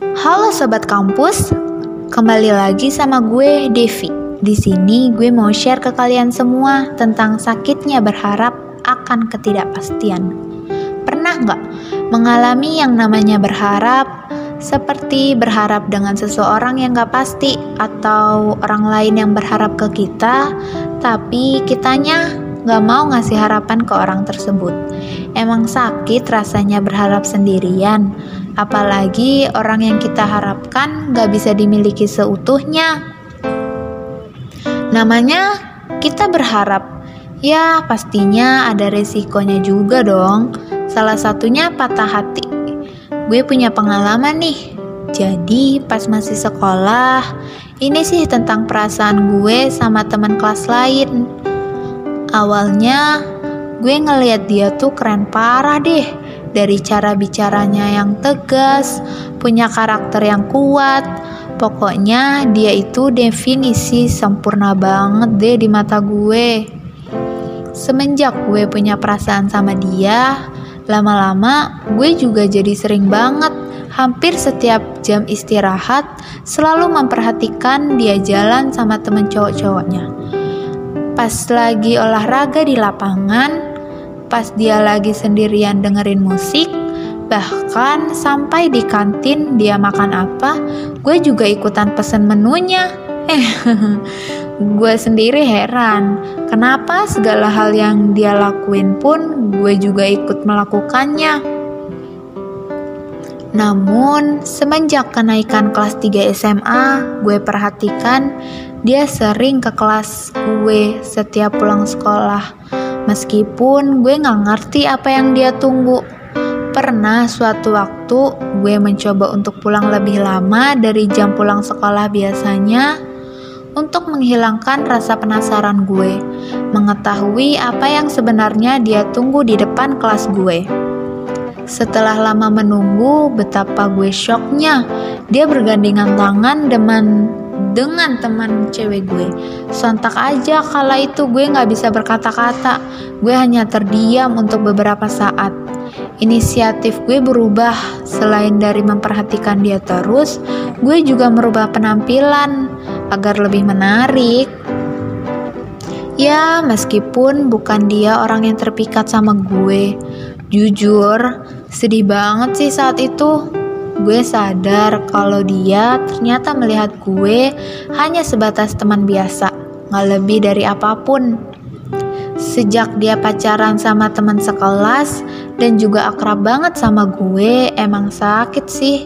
Halo sobat kampus, kembali lagi sama gue Devi. Di sini gue mau share ke kalian semua tentang sakitnya berharap akan ketidakpastian. Pernah nggak mengalami yang namanya berharap, seperti berharap dengan seseorang yang gak pasti atau orang lain yang berharap ke kita, tapi kitanya gak mau ngasih harapan ke orang tersebut. Emang sakit rasanya berharap sendirian, apalagi orang yang kita harapkan gak bisa dimiliki seutuhnya. Namanya kita berharap, ya pastinya ada resikonya juga dong. Salah satunya patah hati. Gue punya pengalaman nih. Jadi pas masih sekolah, ini sih tentang perasaan gue sama teman kelas lain. Awalnya gue ngeliat dia tuh keren parah deh. Dari cara bicaranya yang tegas, punya karakter yang kuat. Pokoknya dia itu definisi sempurna banget deh di mata gue. Semenjak gue punya perasaan sama dia, Lama-lama gue juga jadi sering banget hampir setiap jam istirahat selalu memperhatikan dia jalan sama temen cowok-cowoknya. Pas lagi olahraga di lapangan, pas dia lagi sendirian dengerin musik, bahkan sampai di kantin dia makan apa, gue juga ikutan pesen menunya. Eh, gue sendiri heran, kenapa segala hal yang dia lakuin pun gue juga ikut melakukannya. Namun, semenjak kenaikan kelas 3 SMA, gue perhatikan dia sering ke kelas gue setiap pulang sekolah. Meskipun gue gak ngerti apa yang dia tunggu. Pernah suatu waktu gue mencoba untuk pulang lebih lama dari jam pulang sekolah biasanya untuk menghilangkan rasa penasaran gue, mengetahui apa yang sebenarnya dia tunggu di depan kelas gue. Setelah lama menunggu, betapa gue shocknya. Dia bergandengan tangan dengan dengan teman cewek gue. Sontak aja kala itu gue gak bisa berkata-kata. Gue hanya terdiam untuk beberapa saat. Inisiatif gue berubah. Selain dari memperhatikan dia terus, gue juga merubah penampilan agar lebih menarik. Ya, meskipun bukan dia orang yang terpikat sama gue. Jujur, sedih banget sih saat itu. Gue sadar kalau dia ternyata melihat gue hanya sebatas teman biasa, gak lebih dari apa pun. Sejak dia pacaran sama teman sekelas dan juga akrab banget sama gue, emang sakit sih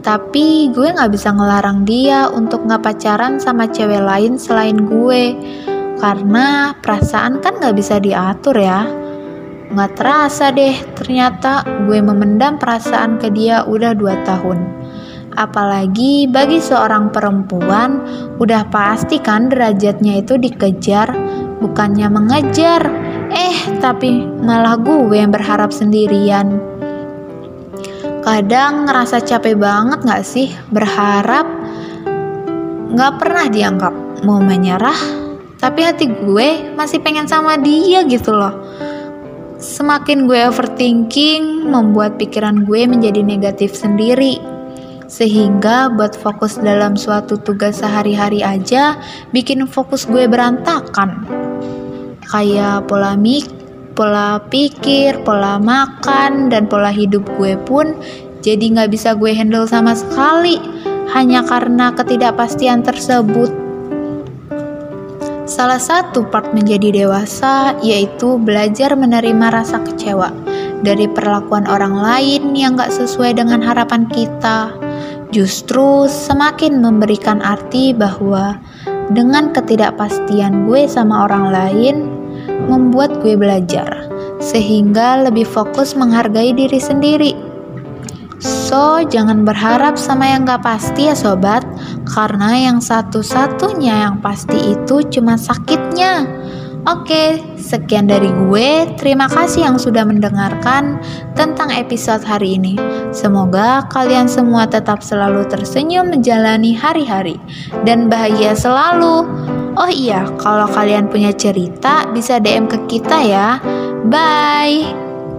tapi gue gak bisa ngelarang dia untuk gak pacaran sama cewek lain selain gue. Karena perasaan kan gak bisa diatur ya. Gak terasa deh, ternyata gue memendam perasaan ke dia udah 2 tahun. Apalagi bagi seorang perempuan, udah pasti kan derajatnya itu dikejar, bukannya mengejar. Eh, tapi malah gue yang berharap sendirian. Kadang ngerasa capek banget gak sih berharap gak pernah dianggap mau menyerah tapi hati gue masih pengen sama dia gitu loh. Semakin gue overthinking membuat pikiran gue menjadi negatif sendiri sehingga buat fokus dalam suatu tugas sehari-hari aja bikin fokus gue berantakan. Kayak pola mik pola pikir, pola makan, dan pola hidup gue pun jadi nggak bisa gue handle sama sekali hanya karena ketidakpastian tersebut. Salah satu part menjadi dewasa yaitu belajar menerima rasa kecewa dari perlakuan orang lain yang gak sesuai dengan harapan kita. Justru semakin memberikan arti bahwa dengan ketidakpastian gue sama orang lain, membuat gue belajar, sehingga lebih fokus menghargai diri sendiri. So, jangan berharap sama yang gak pasti ya sobat, karena yang satu-satunya yang pasti itu cuma sakitnya. Oke, sekian dari gue. Terima kasih yang sudah mendengarkan tentang episode hari ini. Semoga kalian semua tetap selalu tersenyum menjalani hari-hari dan bahagia selalu. Oh iya, kalau kalian punya cerita bisa DM ke kita ya. Bye.